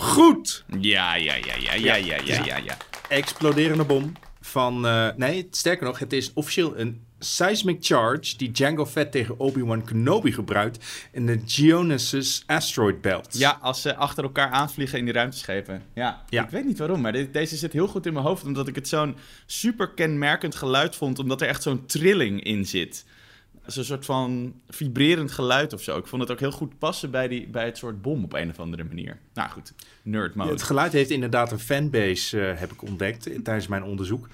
goed. Ja, ja, ja, ja, ja, ja, ja, ja. ja exploderende bom van... Uh, nee, sterker nog, het is officieel een seismic charge die Django Fett tegen Obi-Wan Kenobi gebruikt in de Geonosis Asteroid Belt. Ja, als ze achter elkaar aanvliegen in die ruimteschepen. Ja, ja. ik weet niet waarom, maar deze zit heel goed in mijn hoofd, omdat ik het zo'n super kenmerkend geluid vond, omdat er echt zo'n trilling in zit. Een soort van vibrerend geluid of zo. Ik vond het ook heel goed passen bij, die, bij het soort bom op een of andere manier. Nou goed, nerd mode. het geluid heeft inderdaad een fanbase, uh, heb ik ontdekt tijdens mijn onderzoek.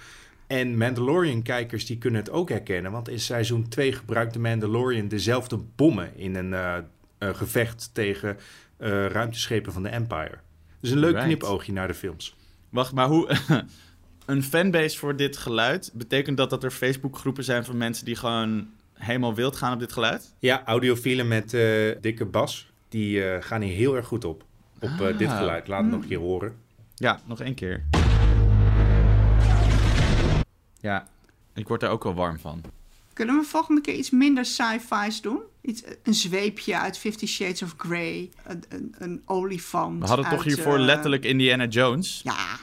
En Mandalorian-kijkers die kunnen het ook herkennen. Want in seizoen 2 gebruikte Mandalorian dezelfde bommen in een uh, gevecht tegen ruimteschepen van de Empire. Dus een leuk right. knipoogje naar de films. Wacht, maar hoe... een fanbase voor dit geluid, betekent dat dat er Facebookgroepen zijn van mensen die gewoon helemaal wild gaan op dit geluid? Ja, audiofielen met uh, dikke bas, die uh, gaan hier heel erg goed op. Op uh, dit geluid. Laat het nog een keer horen. Ja, nog één keer. Ja, ik word er ook wel warm van. Kunnen we volgende keer iets minder sci-fi's doen? Iets, een zweepje uit Fifty Shades of Grey. Een, een, een olifant. We hadden toch hiervoor letterlijk Indiana Jones? Ja.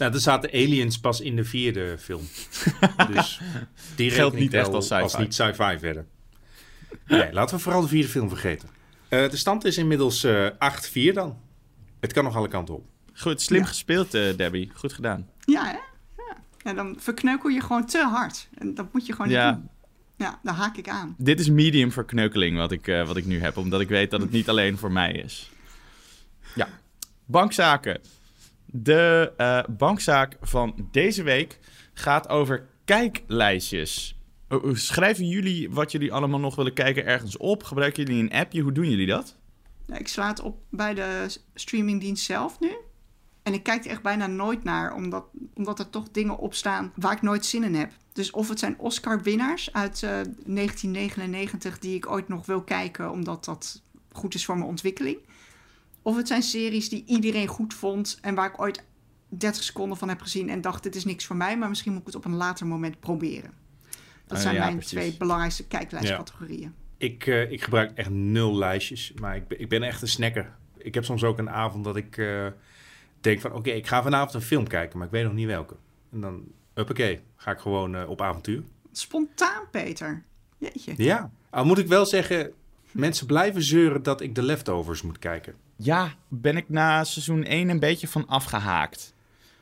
Nou, er zaten aliens pas in de vierde film. dus die geldt niet echt als sci-fi. Als niet sci-fi verder. Nee, laten we vooral de vierde film vergeten. Uh, de stand is inmiddels uh, eh, 8-4 dan. Het kan nog alle kanten op. Goed, slim gespeeld, uh, Debbie. Goed gedaan. Ja, hè? Ja. ja. dan verkneukel je gewoon te hard. En dat moet je gewoon ja. niet doen. Ja, daar haak ik aan. Dit is medium verkneukeling wat ik, wat ik nu heb. Omdat ik weet dat het niet alleen voor mij is. Ja. Bankzaken. De uh, bankzaak van deze week gaat over kijklijstjes. Schrijven jullie wat jullie allemaal nog willen kijken ergens op? Gebruiken jullie een appje? Hoe doen jullie dat? Ik sla het op bij de streamingdienst zelf nu. En ik kijk er echt bijna nooit naar, omdat, omdat er toch dingen op staan waar ik nooit zin in heb. Dus of het zijn Oscar-winnaars uit uh, eh, 1999 die ik ooit nog wil kijken, omdat dat goed is voor mijn ontwikkeling. Of het zijn series die iedereen goed vond en waar ik ooit 30 seconden van heb gezien en dacht: dit is niks voor mij, maar misschien moet ik het op een later moment proberen. Dat ah, zijn mijn twee belangrijkste kijklijstcategorieën. Ik, uh, ik gebruik echt nul lijstjes, maar ik ben, ik ben echt een snacker. Ik heb soms ook een avond dat ik uh, denk van... oké, ik ga vanavond een film kijken, maar ik weet nog niet welke. En dan, uppakee, ga ik gewoon op avontuur. Spontaan, Peter. Jeetje. Ja, al moet ik wel zeggen... mensen blijven zeuren dat ik de leftovers moet kijken ja, ben ik na seizoen 1 een beetje van afgehaakt.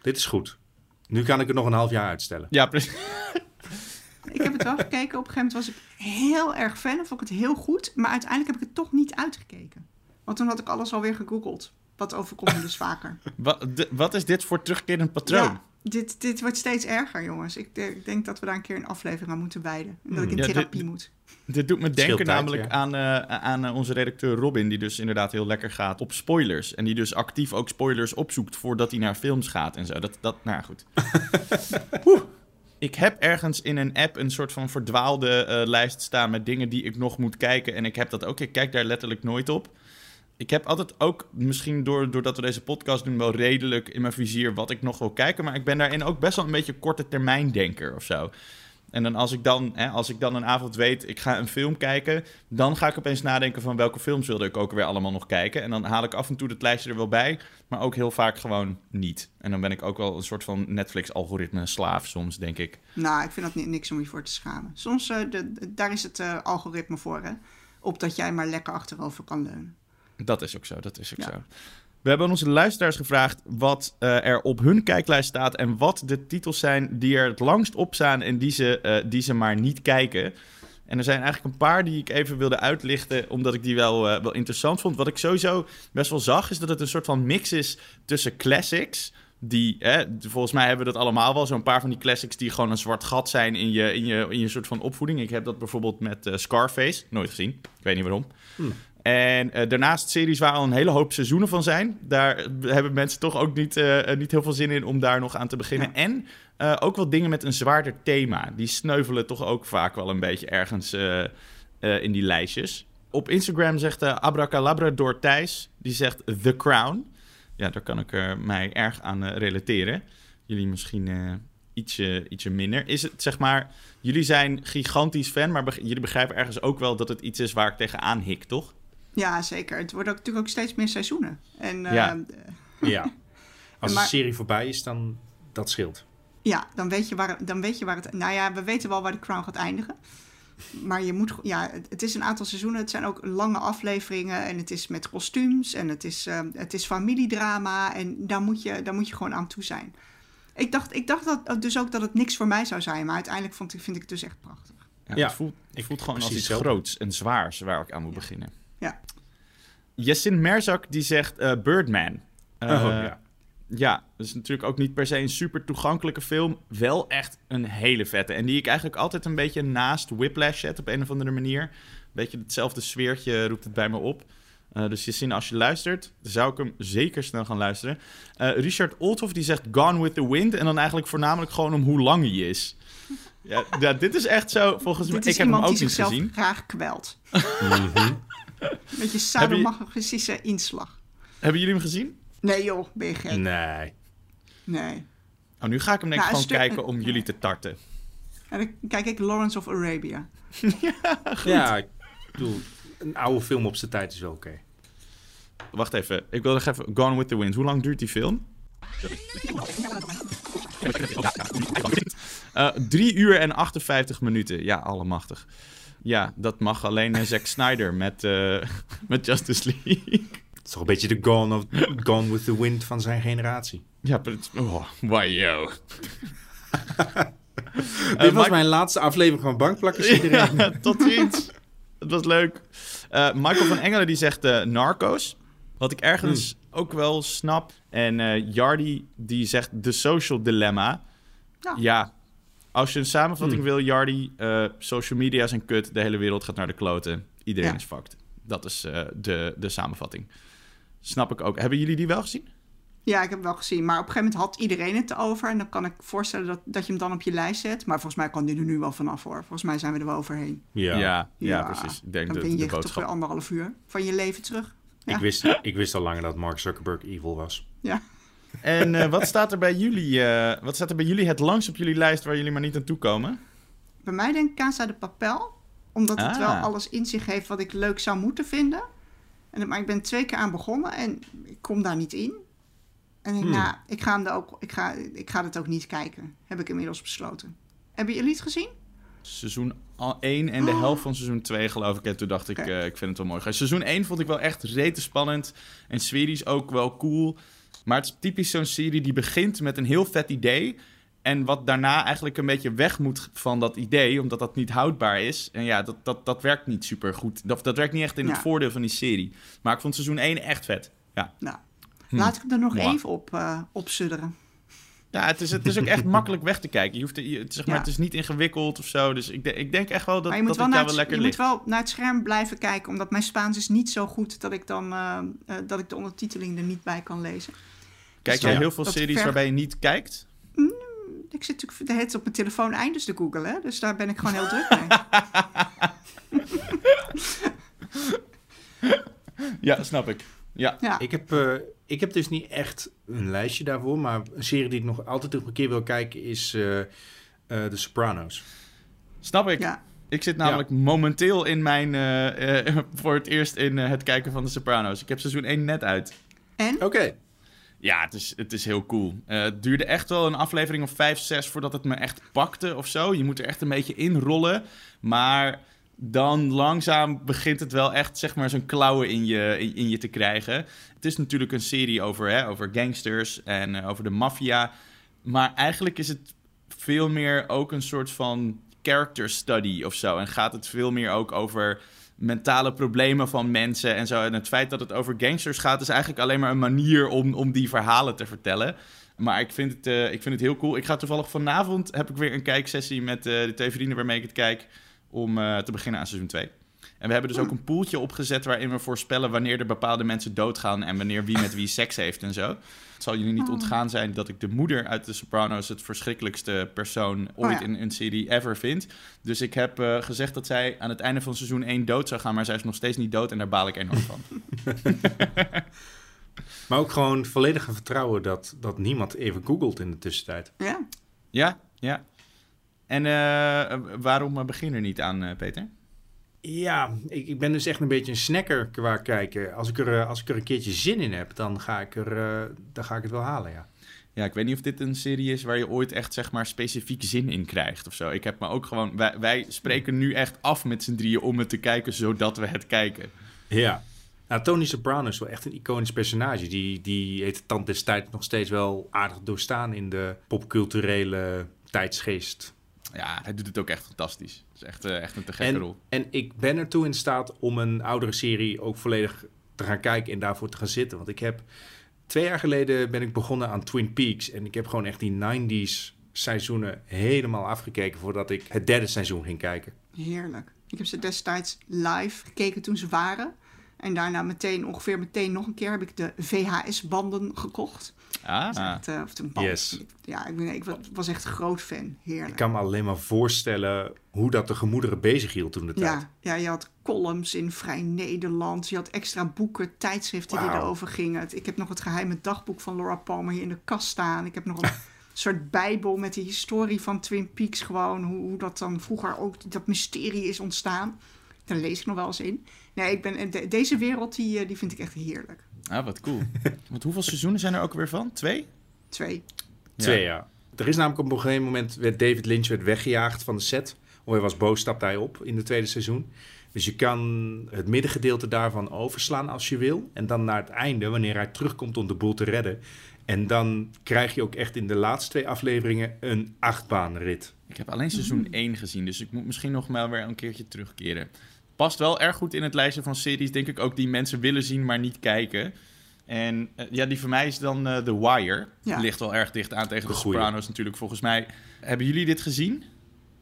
Dit is goed. Nu kan ik het nog een half jaar uitstellen. Ja, precies. ik heb het wel gekeken. Op een gegeven moment was ik heel erg fan. Vond ik het heel goed. Maar uiteindelijk heb ik het toch niet uitgekeken. Want toen had ik alles alweer gegoogeld. Wat overkomt me dus vaker. Wat, wat is dit voor terugkerend patroon? Ja, dit, dit wordt steeds erger, jongens. Ik, ik, denk dat we daar een keer een aflevering aan moeten wijden. En dat ik in therapie moet. Dit doet me denken namelijk aan, uh, aan uh, onze redacteur Robin, die dus inderdaad heel lekker gaat op spoilers. En die dus actief ook spoilers opzoekt voordat hij naar films gaat en zo. Dat, dat nou goed. ik heb ergens in een app een soort van verdwaalde uh, lijst staan met dingen die ik nog moet kijken. En ik heb dat ook. Ik kijk daar letterlijk nooit op ik heb altijd ook, misschien door, doordat we deze podcast doen, wel redelijk in mijn vizier wat ik nog wil kijken. Maar ik ben daarin ook best wel een beetje korte termijn denker of zo. En dan als ik dan, hè, als ik dan een avond weet, ik ga een film kijken, dan ga ik opeens nadenken van welke films wilde ik ook weer allemaal nog kijken. En dan haal ik af en toe het lijstje er wel bij, maar ook heel vaak gewoon niet. En dan ben ik ook wel een soort van Netflix-algoritme slaaf soms, denk ik. Nou, ik vind dat niet, niks om je voor te schamen. Soms, de, daar is het uh, algoritme voor, hè. Op dat jij maar lekker achterover kan leunen. Dat is ook zo, dat is ook zo. We hebben onze luisteraars gevraagd wat uh, er op hun kijklijst staat en wat de titels zijn die er het langst op staan en die ze, uh, die ze maar niet kijken. En er zijn eigenlijk een paar die ik even wilde uitlichten, omdat ik die wel, uh, wel interessant vond. Wat ik sowieso best wel zag, is dat het een soort van mix is tussen classics. Die, hè, volgens mij hebben we dat allemaal wel. Zo'n paar van die classics die gewoon een zwart gat zijn in je, in je, in je soort van opvoeding. Ik heb dat bijvoorbeeld met Scarface. Nooit gezien. Ik weet niet waarom. Hmm. En uh, daarnaast series waar al een hele hoop seizoenen van zijn. Daar hebben mensen toch ook niet, uh, niet heel veel zin in om daar nog aan te beginnen. En uh, ook wel dingen met een zwaarder thema. Die sneuvelen toch ook vaak wel een beetje ergens in die lijstjes. Op Instagram zegt Abracalabra door Thijs. Die zegt The Crown. Ja, daar kan ik er mij erg aan relateren. Jullie misschien ietsje, ietsje minder. Is het zeg maar, jullie zijn gigantisch fan, maar jullie begrijpen ergens ook wel dat het iets is waar ik tegenaan hik, toch? Ja, zeker. Het wordt ook, natuurlijk ook steeds meer seizoenen. En, ja. Uh, ja. Als een serie voorbij is, dan dat scheelt. Ja, dan weet, je waar, dan weet je waar het... Nou ja, we weten wel waar de Crown gaat eindigen. Maar je moet... Ja, het is een aantal seizoenen. Het zijn ook lange afleveringen. En het is met kostuums. En het is, uh, het is familiedrama. En daar moet, je, daar moet je gewoon aan toe zijn. Ik dacht, ik dacht dat, dus ook dat het niks voor mij zou zijn. Maar uiteindelijk vond, vind ik het dus echt prachtig. Ja, Het voelt, het voelt gewoon als iets groots en zwaars waar ik aan moet beginnen. Ja. Jessin Merzak die zegt uh, Birdman. Uh, oh, ja. Ja, dat is natuurlijk ook niet per se een super toegankelijke film. Wel echt een hele vette. En die ik eigenlijk altijd een beetje naast Whiplash zet op een of andere manier. Beetje hetzelfde sfeertje roept het bij me op. Uh, dus Jessin, als je luistert, zou ik hem zeker snel gaan luisteren. Richard Olthoff die zegt Gone with the Wind. En dan eigenlijk voornamelijk gewoon om hoe lang hij is. Ja, ja, dit is echt zo, volgens mij. Ik heb hem ook niet gezien. graag kwelt. mm Beetje sadomasochistische inslag. Hebben jullie hem gezien? Nee joh, ben je gek? Nee. Nee. Oh, nu ga ik hem denk ik nou, gewoon kijken om jullie te tarten. En dan kijk ik Lawrence of Arabia. ja, goed. Ja, ik bedoel, een oude film op zijn tijd is wel oké. Wacht even, ik wil nog even Gone with the Wind. Hoe lang duurt die film? Uh, drie uur en 58 minuten. Ja, allemachtig. Ja, dat mag alleen uh, Zack Snyder met, uh, met Justice League. Het is toch een beetje de gone, of, gone with the wind van zijn generatie. Ja, maar het oh, wow. Dit was mijn laatste aflevering van Bankplakkers. Ja, tot ziens. Het was leuk. Michael van Engelen die zegt Narcos. Wat ik ergens hmm. ook wel snap. En uh, Yardi die zegt The Social Dilemma. Ja. ja. Als je een samenvatting hmm. wil, Yardi, uh, social media is een kut. De hele wereld gaat naar de kloten. Iedereen is fucked. Dat is uh, de, de samenvatting. Snap ik ook. Hebben jullie die wel gezien? Ja, ik heb wel gezien. Maar op een gegeven moment had iedereen het over. En dan kan ik voorstellen dat, dat je hem dan op je lijst zet. Maar volgens mij kan die er nu wel vanaf hoor. Volgens mij zijn we er wel overheen. Ja, ja, ja, precies. Ik denk dan ben je de toch weer anderhalf uur van je leven terug. Ik, wist, ik wist al langer dat Mark Zuckerberg evil was. Ja. En uh, wat staat er bij jullie? Uh, wat staat er bij jullie het langst op jullie lijst waar jullie maar niet aan toe komen? Bij mij denk ik Casa de Papel. Omdat het wel ah. alles in zich heeft wat ik leuk zou moeten vinden. En, maar ik ben twee keer aan begonnen en ik kom daar niet in. En ik, hmm. nou, ik ga, hem er ook, ik, ga, ik ga het ook niet kijken. Heb ik inmiddels besloten. Hebben jullie het gezien? Seizoen 1 en de oh. helft van seizoen 2 geloof ik. En toen dacht ik, uh, ik vind het wel mooi. Seizoen 1 vond ik wel echt rete spannend. En Swedish ook wel cool. Maar het is typisch zo'n serie die begint met een heel vet idee. En wat daarna eigenlijk een beetje weg moet van dat idee, omdat dat niet houdbaar is. En ja, dat, dat, dat werkt niet super goed. Dat, dat werkt niet echt in het voordeel van die serie. Maar ik vond seizoen 1 echt vet. Ja. Nou, laat ik er nog even op, uh, op sudderen. Ja, het is, het is ook echt makkelijk weg te kijken. Je hoeft, je, zeg maar, Het is niet ingewikkeld of zo. Dus ik, ik denk echt wel dat, dat wel daar wel lekker Je moet wel naar het scherm blijven kijken. Omdat mijn Spaans is niet zo goed dat ik, dan, uh, uh, dat ik de ondertiteling er niet bij kan lezen. Kijk dus jij heel veel series waarbij je niet kijkt? Mm, ik zit natuurlijk de hele op mijn telefoon eindes te googlen. Dus daar ben ik gewoon heel druk mee. ja, snap ik. Ja. ja. Ik, heb, uh, ik heb dus niet echt een lijstje daarvoor. Maar een serie die ik nog altijd nog een keer wil kijken is uh, uh, The Sopranos. Snap ik. Ja. Ik zit namelijk momenteel in mijn, voor het eerst in het kijken van The Sopranos. Ik heb seizoen 1 net uit. En? Oké. Ja, het is, het is heel cool. het duurde echt wel een aflevering of 5, 6 voordat het me echt pakte of zo. Je moet er echt een beetje inrollen. Maar dan langzaam begint het wel echt, zeg maar, zo'n klauwen in je, in, je te krijgen. Het is natuurlijk een serie over, hè, over gangsters en uh, over de maffia. Maar eigenlijk is het veel meer ook een soort van character study of zo. En gaat het veel meer ook over mentale problemen van mensen en zo. En het feit dat het over gangsters gaat, is eigenlijk alleen maar een manier om, om die verhalen te vertellen. Maar ik vind, het, uh, ik vind het heel cool. Ik ga toevallig vanavond, heb ik weer een kijksessie met uh, de twee vrienden waarmee ik het kijk om uh, te beginnen aan seizoen 2. En we hebben dus ook een poeltje opgezet waarin we voorspellen wanneer er bepaalde mensen doodgaan en wanneer wie met wie seks heeft en zo. Het zal jullie niet oh. ontgaan zijn dat ik de moeder uit de Sopranos het verschrikkelijkste persoon ooit oh in een serie ever vind. Dus ik heb uh, gezegd dat zij aan het einde van seizoen 1 dood zou gaan, maar zij is nog steeds niet dood en daar baal ik enorm van. maar ook gewoon volledige vertrouwen dat, dat niemand even googelt in de tussentijd. Ja. Ja, ja. En uh, waarom begin er niet aan, uh, Peter? Ja, ik, ik, ben dus echt een beetje een snacker qua kijken. Als ik er, als ik er een keertje zin in heb, dan ga ik, er, dan ga ik het wel halen, ja. Ja, ik weet niet of dit een serie is waar je ooit echt, zeg maar, specifiek zin in krijgt of zo. Ik heb me ook gewoon... Wij, wij spreken nu echt af met z'n drieën om het te kijken, zodat we het kijken. Ja. Nou, Tony Soprano is wel echt een iconisch personage. Die, die heeft de tand des tijds nog steeds wel aardig doorstaan in de popculturele tijdsgeest Ja, hij doet het ook echt fantastisch. Het is echt, uh, echt een te gekke en, rol. En ik ben ertoe in staat om een oudere serie ook volledig te gaan kijken en daarvoor te gaan zitten. Want ik heb twee jaar geleden ben ik begonnen aan Twin Peaks. En ik heb gewoon echt die 90s seizoenen helemaal afgekeken voordat ik het derde seizoen ging kijken. Heerlijk. Ik heb ze destijds live gekeken toen ze waren. En daarna meteen, ongeveer meteen nog een keer, heb ik de VHS-banden gekocht. Ah. Uh, of band. Yes. Ja, ik, ben, ik was echt een groot fan. Heerlijk. Ik kan me alleen maar voorstellen hoe dat de gemoederen bezig hield toen de tijd. Ja, ja, je had columns in Vrij Nederland. Je had extra boeken, tijdschriften die erover gingen. Ik heb nog het geheime dagboek van Laura Palmer hier in de kast staan. Ik heb nog een soort bijbel met de historie van Twin Peaks. Gewoon hoe, hoe dat dan vroeger ook, dat mysterie is ontstaan. Daar lees ik nog wel eens in. Nee, ik ben, deze wereld die, die vind ik echt heerlijk. Ah, wat cool. Want hoeveel seizoenen zijn er ook weer van? Twee? Twee. Twee, ja. Er is namelijk op een gegeven moment werd David Lynch werd weggejaagd van de set. Of hij was boos, stapte hij op in het tweede seizoen. Dus je kan het middengedeelte daarvan overslaan als je wil. En dan naar het einde, wanneer hij terugkomt om de boel te redden. En dan krijg je ook echt in de laatste twee afleveringen een achtbaanrit. Ik heb alleen seizoen 1 gezien, dus ik moet misschien nog maar weer een keertje terugkeren past wel erg goed in het lijstje van series, denk ik ook, die mensen willen zien, maar niet kijken. En uh, ja, die voor mij is dan uh, The Wire. Ja. Ligt wel erg dicht aan tegen de, de Sopranos natuurlijk, volgens mij. Hebben jullie dit gezien?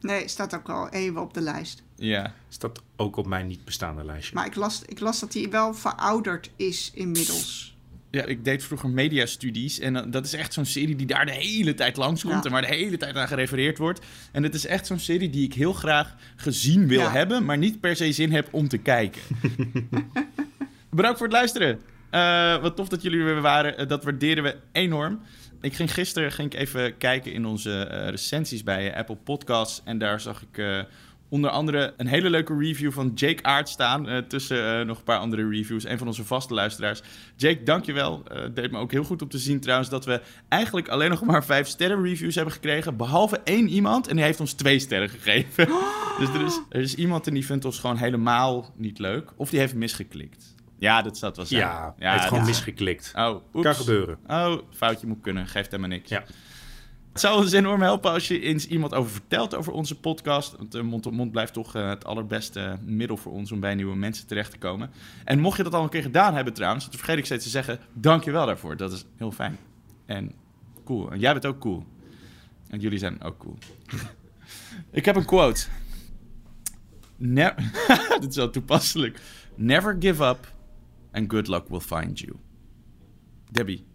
Nee, staat ook al even op de lijst. Ja. Staat ook op mijn niet bestaande lijstje. Maar ik las, ik las dat hij wel verouderd is inmiddels. Ja, ik deed vroeger mediastudies. En uh, dat is echt zo'n serie die daar de hele tijd langskomt. Ja. En waar de hele tijd aan gerefereerd wordt. En het is echt zo'n serie die ik heel graag gezien wil ja. hebben. Maar niet per se zin heb om te kijken. Bedankt voor het luisteren. Uh, wat tof dat jullie weer waren. Uh, dat waarderen we enorm. Ik ging gisteren ging ik even kijken in onze recensies bij Apple Podcasts. En daar zag ik onder andere een hele leuke review van Jake Aard staan. Uh, tussen uh, nog een paar andere reviews. Een van onze vaste luisteraars. Jake, dankjewel. Uh, deed me ook heel goed om te zien trouwens dat we eigenlijk alleen nog maar vijf sterren reviews hebben gekregen. Behalve één iemand en die heeft ons twee sterren gegeven. dus er is, er is iemand en die vindt ons gewoon helemaal niet leuk. Of die heeft misgeklikt. Ja, dat zat wel zijn. Ja, ja heeft gewoon misgeklikt. Oh, oeps. Kan gebeuren. Oh, foutje moet kunnen. Geeft helemaal niks. Ja. Het zou ons enorm helpen als je eens iemand over vertelt over onze podcast. Want uh, mond op mond blijft toch uh, het allerbeste middel voor ons om bij nieuwe mensen terecht te komen. En mocht je dat al een keer gedaan hebben trouwens, dat vergeet ik steeds te zeggen, dank je wel daarvoor. Dat is heel fijn. En cool. En jij bent ook cool. En jullie zijn ook cool. ik heb een quote. Ne Dit is wel toepasselijk. Never give up and good luck will find you. Debbie,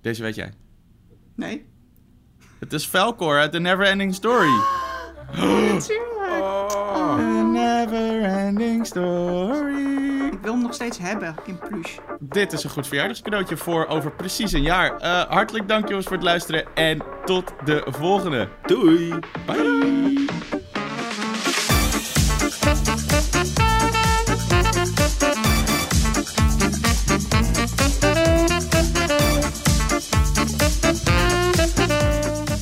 deze weet jij. Nee. Het is Falcor uit The Neverending Story. Natuurlijk. Oh. A Neverending Story. Ik wil hem nog steeds hebben in plush. Dit is een goed verjaardagscadeautje voor over precies een jaar. Uh, hartelijk dank jongens voor het luisteren en tot de volgende. Doei. Bye.